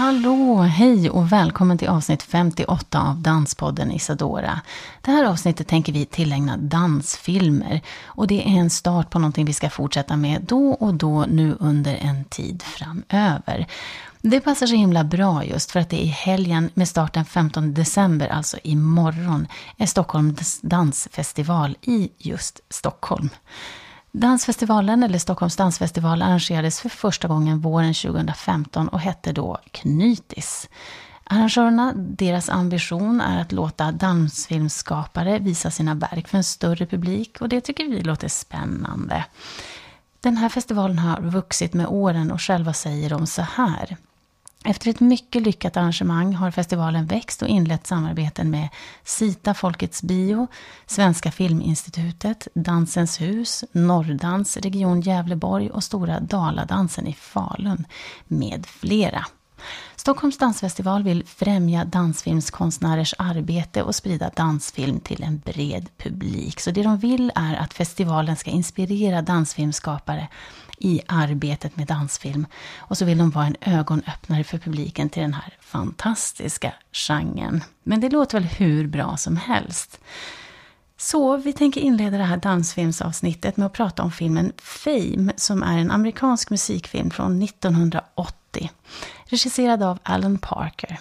Hallå, hej och välkommen till avsnitt 58 av Danspodden Isadora. Det här avsnittet tänker vi tillägna dansfilmer och det är en start på någonting vi ska fortsätta med då och då nu under en tid framöver. Det passar så himla bra just för att det är i helgen med start den 15 december, alltså imorgon, är Stockholms dansfestival i just Stockholm. Dansfestivalen, eller Stockholms dansfestival, arrangerades för första gången våren 2015 och hette då Knytis. Arrangörerna, deras ambition är att låta dansfilmskapare visa sina verk för en större publik och det tycker vi låter spännande. Den här festivalen har vuxit med åren och själva säger de så här. Efter ett mycket lyckat arrangemang har festivalen växt och inlett samarbeten med Sita Folkets Bio, Svenska Filminstitutet, Dansens hus, Norrdans, Region Gävleborg och Stora Daladansen i Falun med flera. Stockholms dansfestival vill främja dansfilmskonstnärers arbete och sprida dansfilm till en bred publik. Så det de vill är att festivalen ska inspirera dansfilmskapare i arbetet med dansfilm. Och så vill de vara en ögonöppnare för publiken till den här fantastiska genren. Men det låter väl hur bra som helst. Så vi tänker inleda det här dansfilmsavsnittet med att prata om filmen Fame, som är en amerikansk musikfilm från 1980. Regisserad av Alan Parker.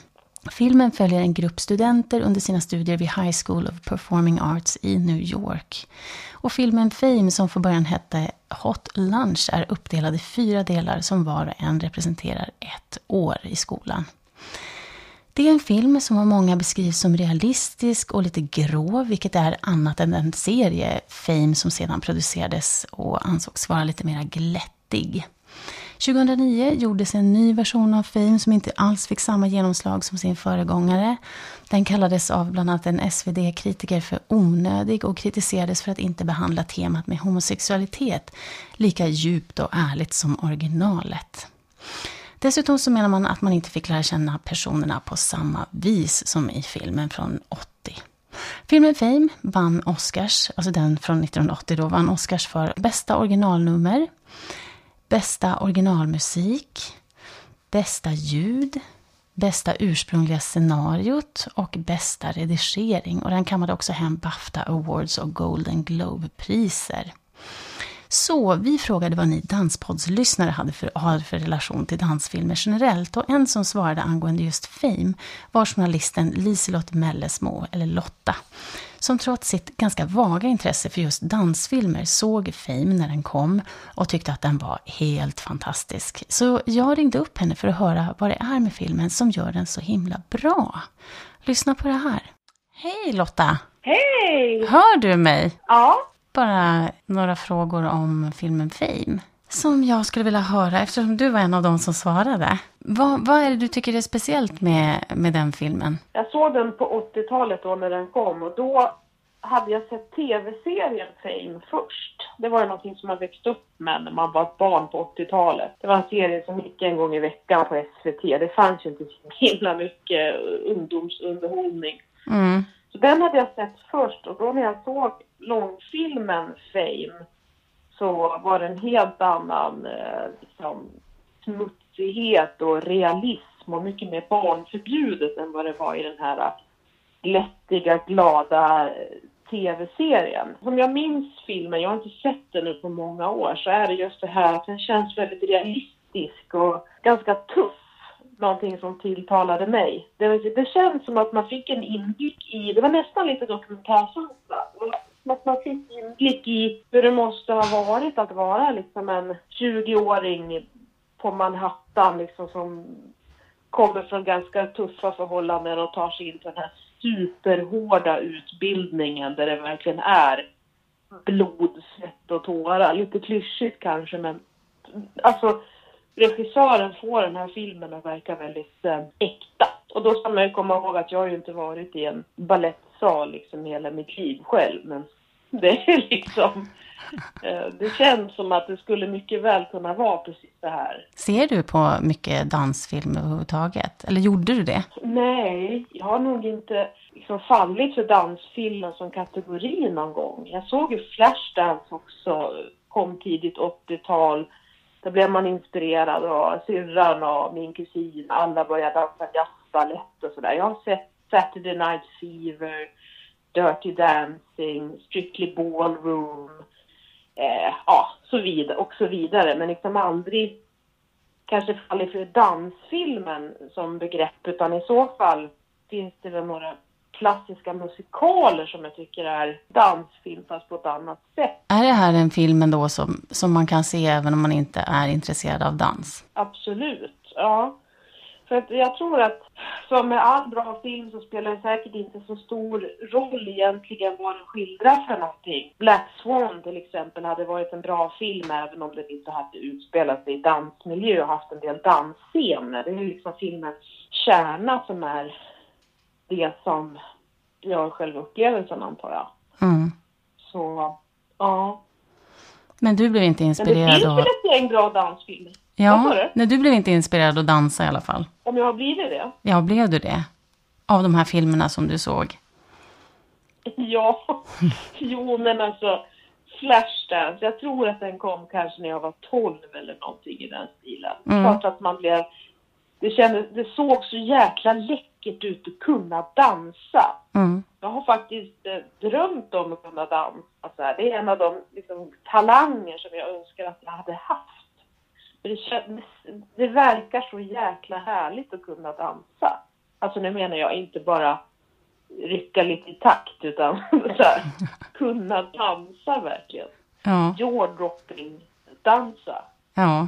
Filmen följer en grupp studenter under sina studier vid High School of Performing Arts i New York. Och filmen Fame, som från början hette Hot Lunch, är uppdelad i fyra delar som var och en representerar ett år i skolan. Det är en film som av många beskrivs som realistisk och lite grå, vilket är annat än den serie Fame som sedan producerades och ansågs vara lite mer glättig. 2009 gjordes en ny version av Fame som inte alls fick samma genomslag som sin föregångare. Den kallades av bland annat en SvD-kritiker för onödig och kritiserades för att inte behandla temat med homosexualitet lika djupt och ärligt som originalet. Dessutom så menar man att man inte fick lära känna personerna på samma vis som i filmen från 80. Filmen Fame vann Oscars, alltså den från 1980 då, vann Oscars för bästa originalnummer, bästa originalmusik, bästa ljud, bästa ursprungliga scenariot och bästa redigering. Och den kammade också hem Bafta Awards och Golden Globe-priser. Så vi frågade vad ni danspoddslyssnare hade för, har för relation till dansfilmer generellt och en som svarade angående just Fame var journalisten Liselott Mellesmo, eller Lotta, som trots sitt ganska vaga intresse för just dansfilmer såg Fame när den kom och tyckte att den var helt fantastisk. Så jag ringde upp henne för att höra vad det är med filmen som gör den så himla bra. Lyssna på det här. Hej Lotta! Hej! Hör du mig? Ja. Bara några frågor om filmen Fame. Som jag skulle vilja höra, eftersom du var en av dem som svarade. Vad, vad är det du tycker är speciellt med, med den filmen? Jag såg den på 80-talet då när den kom och då hade jag sett tv-serien Fame först. Det var ju någonting som man växte upp med när man var ett barn på 80-talet. Det var en serie som gick en gång i veckan på SVT. Det fanns ju inte så himla mycket ungdomsunderhållning. Mm. Så den hade jag sett först och då när jag såg långfilmen Fame så var det en helt annan eh, liksom, smutsighet och realism och mycket mer barnförbjudet än vad det var i den här eh, glättiga, glada eh, tv-serien. Som jag minns filmen, jag har inte sett den nu på många år, så är det just det här att den känns väldigt realistisk och ganska tuff. Någonting som tilltalade mig. Det, det känns som att man fick en inblick i, det var nästan lite dokumentärkänsla. Som att man fick inblick i hur det måste ha varit att vara liksom en 20-åring på Manhattan liksom som kommer från ganska tuffa förhållanden och tar sig in på den här superhårda utbildningen där det verkligen är blod, svett och tårar. Lite klyschigt kanske men alltså regissören får den här filmen att verka väldigt eh, äkta. Och då ska man ju komma ihåg att jag har ju inte varit i en balettsal liksom hela mitt liv själv. Men det är liksom, eh, det känns som att det skulle mycket väl kunna vara precis det här. Ser du på mycket dansfilm överhuvudtaget? Eller gjorde du det? Nej, jag har nog inte liksom fallit för dansfilmen som kategori någon gång. Jag såg ju Flashdance också, kom tidigt 80-tal. Där blev man inspirerad av syrran och min kusin. Alla började dansa jazzbalett och sådär. Jag har sett Saturday Night Fever, Dirty Dancing, Strictly Ballroom, eh, ja, så vidare och så vidare. Men liksom aldrig kanske fallit för dansfilmen som begrepp, utan i så fall finns det väl några klassiska musikaler som jag tycker är dansfilm fast på ett annat sätt. Är det här en film ändå som, som man kan se även om man inte är intresserad av dans? Absolut, ja. För att jag tror att som med all bra film så spelar det säkert inte så stor roll egentligen vad den skildrar för någonting. Black Swan till exempel hade varit en bra film även om den inte hade utspelat sig i dansmiljö och haft en del dansscener. Det är liksom filmens kärna som är det som gör själva upplevelsen antar jag. Mm. Så, ja. Men du blev inte Men det inspirerad finns av... väl ett gäng bra dansfilmer? Ja, nej, du blev inte inspirerad att dansa i alla fall. Om jag har blivit det? Ja, blev du det? Av de här filmerna som du såg? Ja, jo men alltså Flashdance, jag tror att den kom kanske när jag var 12 eller någonting i den stilen. Mm. Klart att man blev, det kändes, det såg så jäkla läckert ut att kunna dansa. Mm. Jag har faktiskt eh, drömt om att kunna dansa. Så här. Det är en av de liksom, talanger som jag önskar att jag hade haft. Det, det verkar så jäkla härligt att kunna dansa. Alltså nu menar jag inte bara rycka lite i takt utan så här, kunna dansa verkligen. Ja, Jaw-dropping dansa. ja.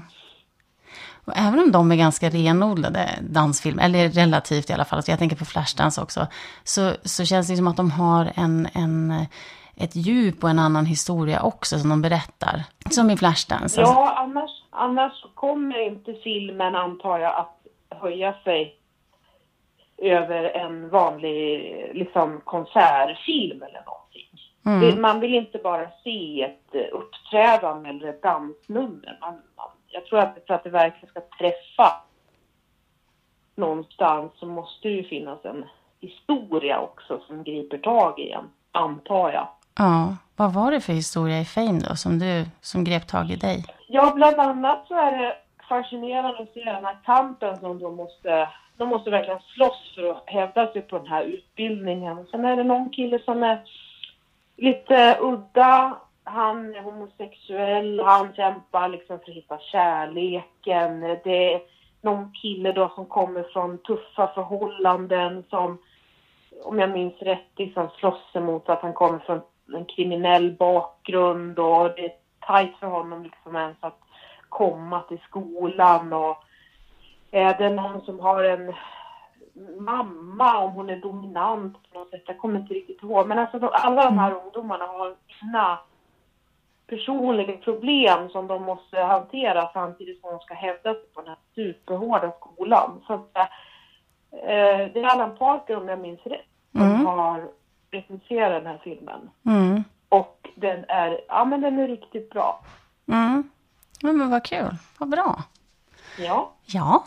Och även om de är ganska renodlade dansfilmer, eller relativt i alla fall, så jag tänker på Flashdance också, så, så känns det som att de har en, en, ett djup och en annan historia också som de berättar. Som i Flashdance. Alltså, Ja, annars, annars kommer inte filmen antar jag att höja sig över en vanlig liksom, konsertfilm eller någonting. Mm. Man vill inte bara se ett eh, uppträdande eller ett dansnummer. Man, man, jag tror att för att det verkligen ska träffa någonstans så måste det ju finnas en historia också som griper tag i en, antar jag ja. Vad var det för historia i Fame då, som, du, som grep tag i dig? Ja, bland annat så är det fascinerande att se den här kampen som de måste, de måste verkligen slåss för att hävda sig på den här utbildningen. Sen är det någon kille som är lite udda. Han är homosexuell, han kämpar liksom för att hitta kärleken. Det är någon kille då som kommer från tuffa förhållanden som, om jag minns rätt, liksom slåss emot att han kommer från en kriminell bakgrund och det är tajt för honom liksom ens att komma till skolan och är det någon som har en mamma, om hon är dominant på något sätt, jag kommer inte riktigt ihåg. Men alltså de, alla de här ungdomarna har sina personliga problem som de måste hantera samtidigt som de ska hävda sig på den här superhårda skolan. Så att, eh, det är Alan Parker, om jag minns rätt, som Mm. har recenserat den här filmen. Mm. Och den är, ja men den är riktigt bra. Mm. Ja, men vad kul, vad bra. Ja, Ja,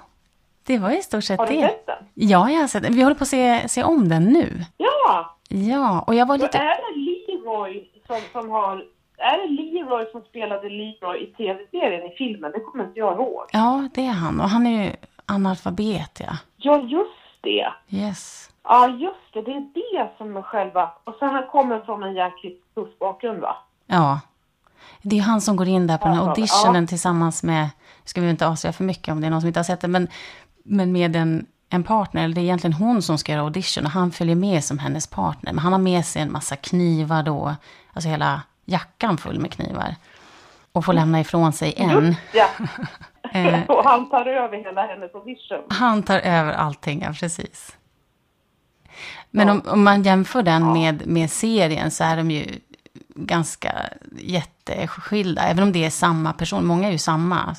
det var i stort sett har du det. sett den? Ja, jag har sett den. Vi håller på att se, se om den nu. Ja! Ja, och jag var Då lite... är det Leroy som, som har, är det Leroy som spelade Leroy i tv-serien i filmen? Det kommer inte jag ihåg. Ja, det är han. Och han är ju analfabet, ja. Ja, just det. Yes. Ja, just det. Det är det som är själva... Och sen han kommer från en jäkligt tuff bakgrund, va? Ja. Det är han som går in där på den här Ja, auditionen tillsammans med, ska vi inte avslöja för mycket om det är någon som inte har sett det, men, men med en, en partner, eller det är egentligen hon som ska göra audition och han följer med som hennes partner. Men han har med sig en massa knivar då, alltså hela jackan full med knivar. Och får lämna ifrån sig en. Just ja. Eh. och han tar över hela hennes audition. Han tar över allting, ja precis. Men om, om man jämför den med, med serien så är de ju ganska jätteskilda. Även om det är samma person. Många är ju samma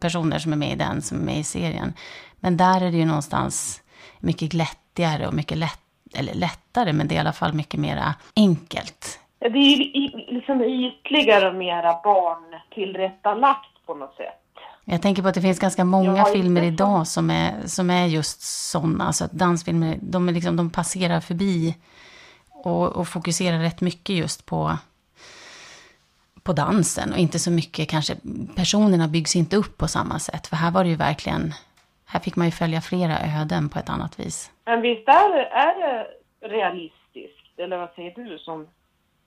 personer som är med i den som är med i serien. Men där är det ju någonstans mycket glättigare och mycket lätt, eller lättare, men det är i alla fall mycket mera enkelt. Det är ju liksom ytligare och mera barntillrättalagt på något sätt. Jag tänker på att det finns ganska många filmer idag som är, som är just sådana. Så att dansfilmer, de, är liksom, de passerar förbi och, och fokuserar rätt mycket just på, på dansen. Och inte så mycket kanske, personerna byggs inte upp på samma sätt. För här var det ju verkligen, här fick man ju följa flera öden på ett annat vis. Men visst är är det realistiskt? Eller vad säger du som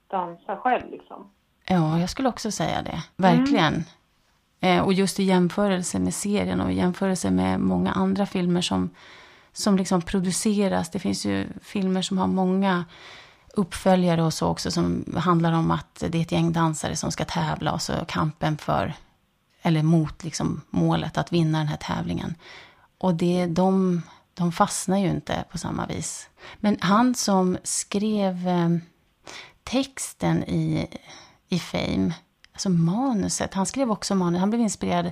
dansar själv liksom? Ja, jag skulle också säga det. Verkligen. Eh, och just i jämförelse med serien och i jämförelse med många andra filmer som, som liksom produceras. Det finns ju filmer som har många uppföljare och så också som handlar om att det är ett gäng dansare som ska tävla och så kampen för, eller mot liksom målet att vinna den här tävlingen. Och det, de, de fastnar ju inte på samma vis. Men han som skrev eh, texten i, i Fame, alltså manuset, han skrev också manus, han blev inspirerad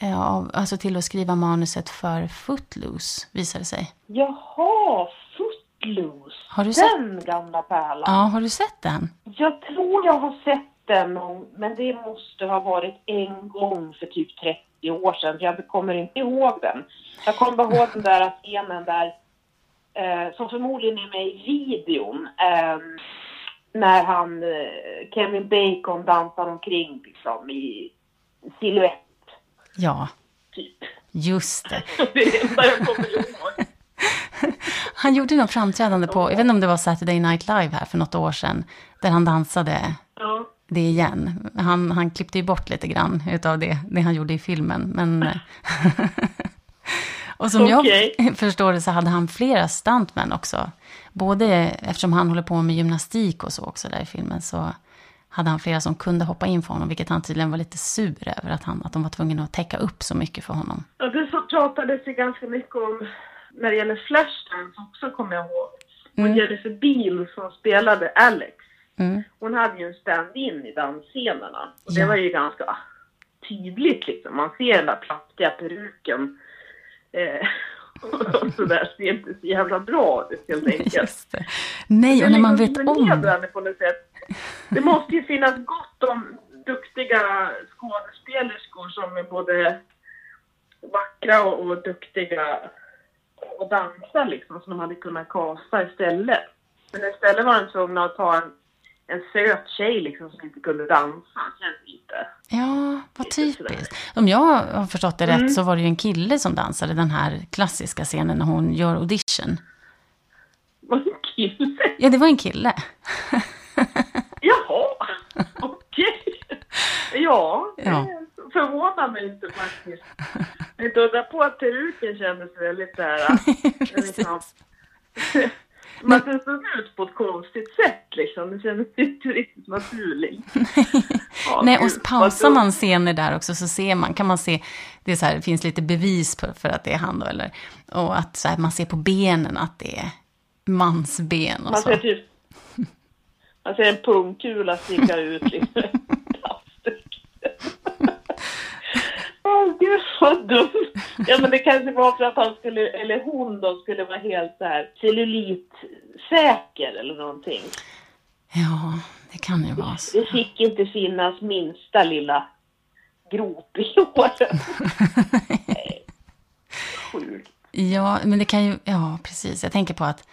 eh, av, alltså till att skriva manuset för Footloose, visade det sig. Jaha, Footloose. Har du sett- Den gamla pärlan. Ja, har du sett den? Jag tror jag har sett den, men det måste ha varit en gång för typ 30 år sedan. för Jag kommer inte ihåg den. Jag kommer bara ihåg den där scenen där, eh, som förmodligen är med i videon, eh, när han, eh, Kevin Bacon dansar omkring liksom i silhuett, Ja, typ. just det. Det är det enda jag kommer ihåg. Han gjorde något framträdande på, jag vet inte om det var Saturday Night Live här för något år sedan, där han dansade Ja. det igen. Han, han klippte ju bort lite grann utav det, det han gjorde i filmen. Men... och som Okej. jag förstår det så hade han flera stuntmän också. Både eftersom han håller på med gymnastik och så också där i filmen så hade han flera som kunde hoppa in för honom, vilket han tydligen var lite sur över, att, han, att de var tvungna att täcka upp så mycket för honom. Ja, det så pratades ju ganska mycket om när det gäller Flashdance också kommer jag ihåg. Och Jennifer Beal som spelade Alex. Mm. Hon hade ju en stand-in i dansscenerna. Och det Ja. var ju ganska tydligt liksom. Man ser den där plattiga peruken. Eh, och sådär ser inte så jävla bra ut helt enkelt. Det. Nej, och när man vet om... Det måste ju finnas gott om duktiga skådespelerskor som är både vackra och, och duktiga och dansa liksom, som de hade kunnat kasta istället. Men istället var de tvungna att ta en, en söt tjej liksom som inte kunde dansa. Känns lite. Ja, vad typiskt. Om jag har förstått det rätt Mm. så var det ju en kille som dansade den här klassiska scenen när hon gör audition. Vad en kille. Ja, det var en kille. Jaha, okej. Ja, det Ja. förvånar mig inte faktiskt. Inte undra på att peruken kändes väldigt där. liksom, man ser så ut på ett konstigt sätt liksom. Det kändes inte riktigt naturligt. Ja, Nej, och pausar man scener där också så ser man, kan man se, det, är så här, det finns lite bevis på, för att det är han då, eller, och att så här, man ser på benen att det är mansben och Man så. ser typ... Man ser en pungkula sticka ut liksom. Åh gud vad dumt. Ja men det kanske var för att han skulle, eller hon då skulle vara helt så här cellulitsäker eller någonting. Ja, det kan ju vara så. Det fick inte finnas minsta lilla grop i håret. Sjukt. Ja, men det kan ju, ja precis. Jag tänker på att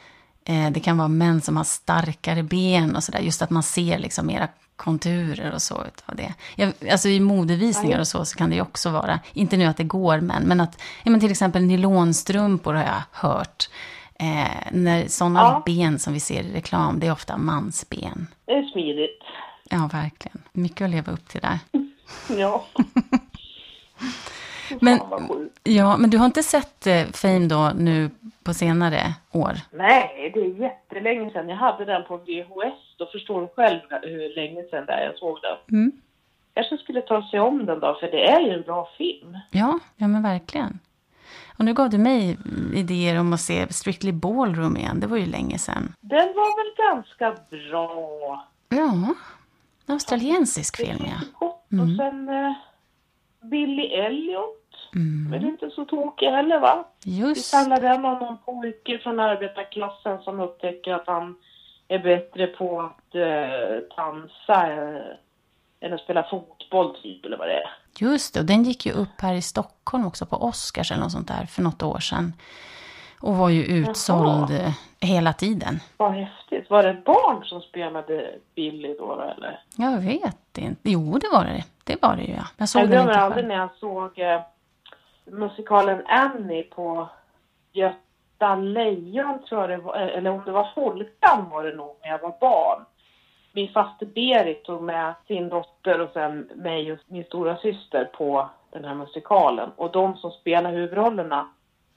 eh, det kan vara män som har starkare ben och sådär. Just att man ser liksom mera konturer och så utav det. Jag, alltså i modevisningar och så, så kan det ju också vara, inte nu att det går men, men att, ja men till exempel nylonstrumpor har jag hört. Eh, när sådana Ja. ben som vi ser i reklam, det är ofta mansben. Det är smidigt. Ja, verkligen. Mycket att leva upp till där. Ja. Men, ja, men du har inte sett eh, Fame då nu på senare år? Nej, det är jättelänge sedan. Jag hade den på VHS. Då förstår du själv hur länge sedan det är jag såg den. Mm. Kanske skulle ta sig om den då, för det är ju en bra film. Ja, ja men verkligen. Och nu gav du mig idéer om att se Strictly Ballroom igen. Det var ju länge sedan. Den var väl ganska bra. Ja, en australiensisk film ja. Mm. Och sen eh, Billy Elliot. Mm. Men det är inte så tokig heller va? Just Det handlar den om någon pojke från arbetarklassen som upptäcker att han är bättre på att eh, dansa eh, än att spela fotboll typ eller vad det är. Just det, och den gick ju upp här i Stockholm också på Oscars eller något sånt där för något år sedan. Och var ju utsåld Jaha. eh, hela tiden. Vad häftigt. Var det ett barn som spelade Billy då eller? Jag vet inte. Jo, det var det. Det var det ju, ja. Jag såg Jag den glömmer aldrig när jag såg eh, musikalen Annie på Göta Lejon tror jag det var, eller om det var Folkan var det nog när jag var barn. Min faster Berit tog med sin dotter och sen mig och min stora syster på den här musikalen. Och de som spelar huvudrollerna,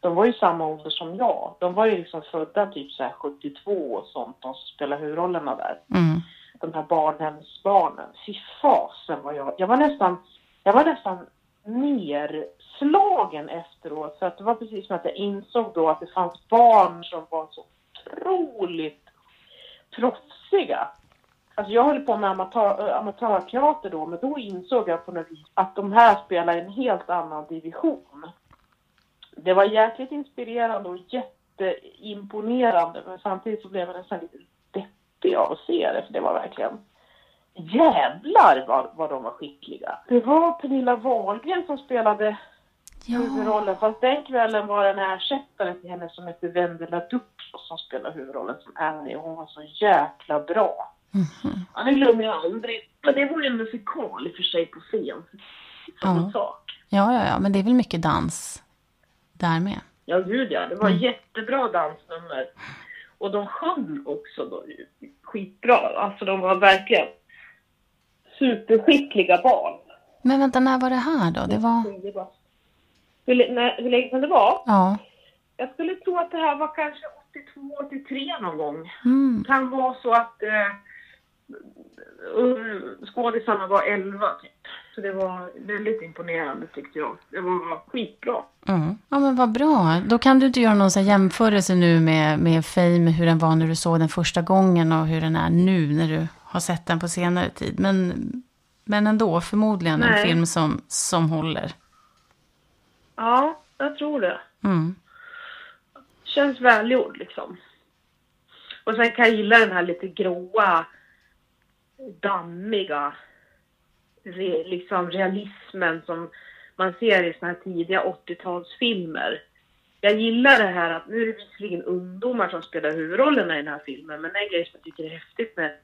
de var ju samma ålder som jag. De var ju liksom födda typ så här 72 och sånt, de som spelar huvudrollerna där Mm. de här barnhemsbarnen. Fy fasen vad jag... Jag var nästan, jag var nästan nerslagen efteråt. så att det var precis som att jag insåg då att det fanns barn som var så otroligt proffsiga. Alltså jag höll på med amatör, eh, amatörteater då, men då insåg jag på något vis att de här spelar i en helt annan division. Det var jäkligt inspirerande och jätteimponerande, men samtidigt så blev jag nästan lite deppig av att se det, för det var verkligen jävlar vad, vad de var skickliga. Det var Pernilla Wahlgren som spelade Ja, huvudrollen, fast den kvällen var det en ersättare till henne som hette Vendela Duxo som spelade huvudrollen som Annie och hon var så jäkla bra. mhm. Ja, det glömmer jag aldrig. Men det var ju en musikal i och för sig på scen. Som Ja. en sak. ja, ja, ja, men det är väl mycket dans där med. Ja, gud ja. Det var Mm. jättebra dansnummer. Och de sjöng också då, skitbra. Alltså de var verkligen superskickliga barn. Men vänta, när var det här då? Det var... Hur, le- när, hur länge sedan det var? Ja. Jag skulle tro att det här var kanske 82, 83 någon gång. Mm. Det kan vara så att eh, skådisarna var 11 typ. Så det var väldigt imponerande tyckte jag. Det var skitbra. Mm. Ja, men vad bra. Då kan du inte göra någon jämförelse nu med, med Fame, hur den var när du såg den första gången och hur den är nu när du har sett den på senare tid. Men, men ändå, förmodligen en Nej. film som, som håller. Ja, jag tror det. Mm. Känns välgjord liksom. Och sen kan jag gilla den här lite gråa, dammiga, re, liksom realismen som man ser i såna här tidiga 80-talsfilmer. Jag gillar det här att nu är det visserligen ungdomar som spelar huvudrollerna i den här filmen, men en grej som jag tycker är häftigt med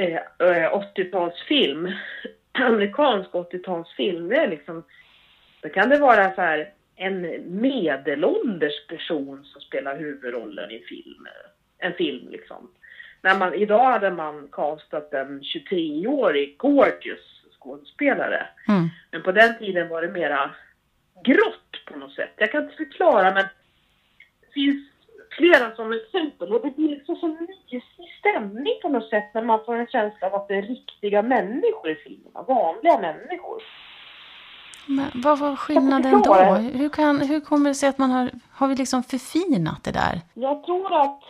eh, eh, 80-talsfilm, amerikansk 80-talsfilm, det är liksom, då kan det vara så här en medelålders person som spelar huvudrollen i film. En film liksom. När man, idag hade man castat en 23-årig gorgeous skådespelare. Mm. Men på den tiden var det mera grått på något sätt. Jag kan inte förklara men det finns flera som exempel och det blir liksom så mysig stämning på något sätt när man får en känsla av att det är riktiga människor i filmerna. Vanliga människor. Men vad var skillnaden då? Hur, kan, hur kommer det sig att man har, har vi liksom förfinat det där? Jag tror att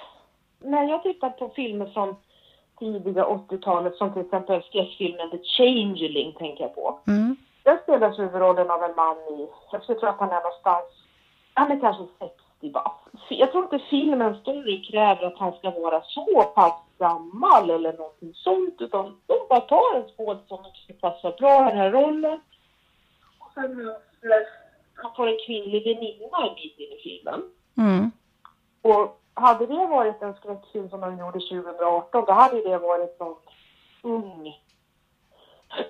när jag tittar på filmer från tidiga 80-talet som till exempel skräckfilmen The Changeling tänker jag på. Mm. Där spelas huvudrollen av en man i, jag skulle tro att han är någonstans, han är kanske 60 bast. Jag tror inte filmen story kräver att han ska vara så pass gammal eller någonting sånt utan de bara tar en skådespelare som ska passa bra i den här rollen. Och sen han får en kvinnlig väninna en bit in i filmen. Mm. Och hade det varit en skräckfilm som de gjorde 2018, då hade det varit någon ung,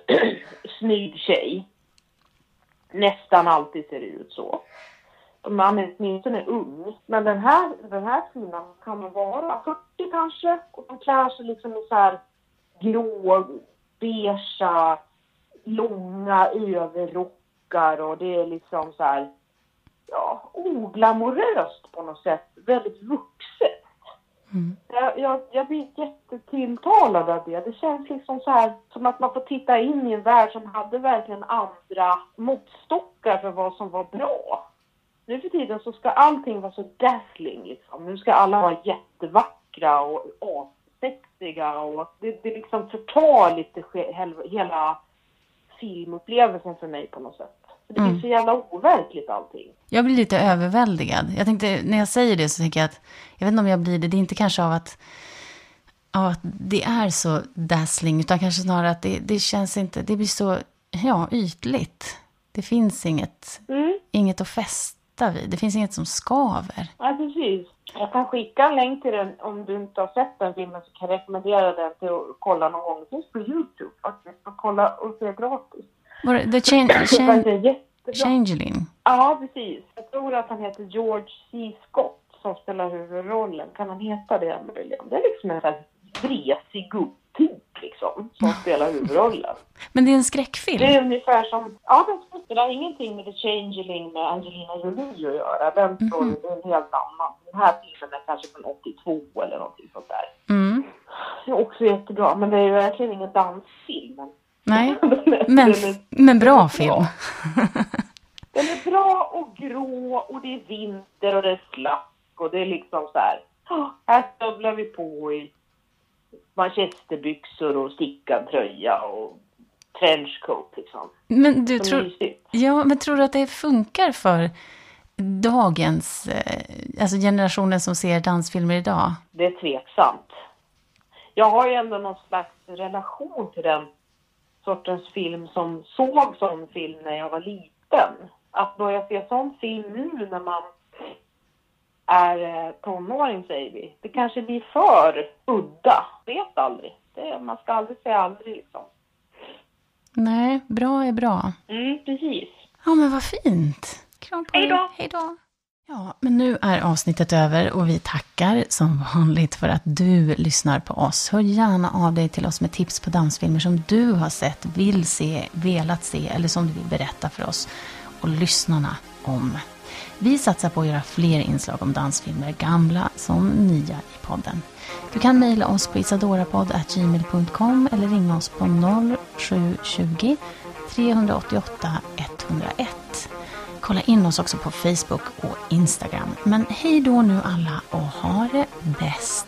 snygg tjej. Nästan alltid ser det ut så. Man är åtminstone ung. Men den här, den här kvinnan kan vara 40 kanske. Och de klär sig liksom i så här grå, beigea, långa överrockar och det är liksom så här ja, oglamoröst på något sätt. Väldigt vuxet. Mm. Jag, jag, jag blir jättetilltalad av det. Det känns liksom så här som att man får titta in i en värld som hade verkligen andra måttstockar för vad som var bra. Nu för tiden så ska allting vara så dazzling liksom. Nu ska alla vara jättevackra och assexiga och det, det liksom förtar lite hela filmupplevelsen för mig på något sätt. För det blir så jävla overkligt allting. Jag blir lite överväldigad. Jag tänkte, när jag säger det så tänker jag att, jag vet inte om jag blir det, det är inte kanske av att, av att det är så dazzling, utan kanske snarare att det, det känns inte, det blir så, ja, ytligt. Det finns inget, Mm. inget att fästa vid, det finns inget som skaver. Ja, precis. Jag kan skicka en länk till den om du inte har sett den filmen så kan jag rekommendera den till att kolla någon gång. Det finns på Youtube faktiskt. Och kolla och se gratis. Var det, the change, change. Changeling? Ja, precis. Jag tror att han heter George C. Scott som spelar huvudrollen. Kan han heta det möjligen? Det är liksom en sån här vresig gubbtyp liksom som spelar huvudrollen. Men det är en skräckfilm? Det är ungefär som, ja den spelar ingenting med The Changeling med Angelina Jolie att göra. Den storyn är en helt annan. Den här filmen är kanske från 82 eller någonting sånt där. Mm. Det är också jättebra, men det är ju verkligen ingen dansfilm. Nej, men, är- men bra film. Den är bra och grå och det är vinter och det är slask och det är liksom så här. "Ja, Här stövlar vi på i manchesterbyxor och stickad tröja och trenchcoat liksom. Men du tror, ja, men tror du att det funkar för dagens, eh, alltså generationen som ser dansfilmer idag? Det är tveksamt. Jag har ju ändå någon slags relation till den sortens film som såg sån film när jag var liten. Att börja se sån film nu när man är eh, tonåring säger vi. Det kanske blir för udda. Vet aldrig. Det, man ska aldrig säga aldrig liksom. Nej, bra är bra. Mm, precis. Ja, men vad fint. Kram på Hej då. Hej då. Ja, men nu är avsnittet över och vi tackar som vanligt för att du lyssnar på oss. Hör gärna av dig till oss med tips på dansfilmer som du har sett, vill se, velat se eller som du vill berätta för oss och lyssnarna om. Vi satsar på att göra fler inslag om dansfilmer, gamla som nya i podden. Du kan mejla oss på isadorapodd.gmail.com eller ringa oss på 0720 388 101. Kolla in oss också på Facebook och Instagram. Men hej då nu alla och ha det bäst!